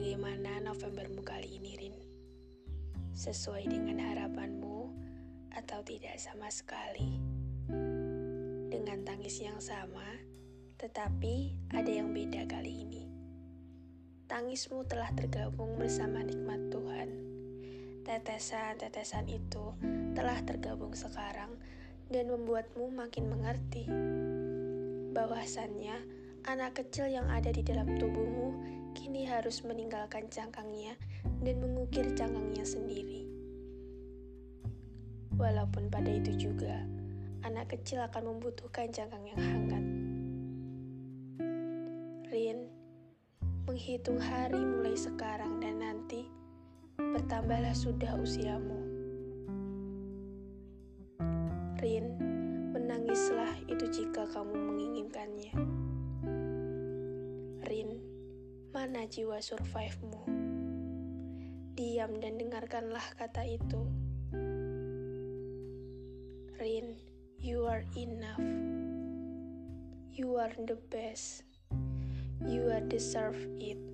Bagaimana Novembermu kali ini, Rin? Sesuai dengan harapanmu atau tidak sama sekali? Dengan tangis yang sama, tetapi ada yang beda kali ini. Tangismu telah tergabung bersama nikmat Tuhan. Tetesan-tetesan itu telah tergabung sekarang dan membuatmu makin mengerti bahwasannya anak kecil yang ada di dalam tubuhmu harus meninggalkan cangkangnya dan mengukir cangkangnya sendiri. Walaupun pada itu juga, anak kecil akan membutuhkan cangkang yang hangat. Rin, menghitung hari mulai sekarang dan nanti, bertambahlah sudah usiamu. Rin, menangislah itu jika kamu menginginkannya. Mana jiwa survive-mu? Diam dan dengarkanlah kata itu. Rin, you are enough. You are the best. You are deserve it.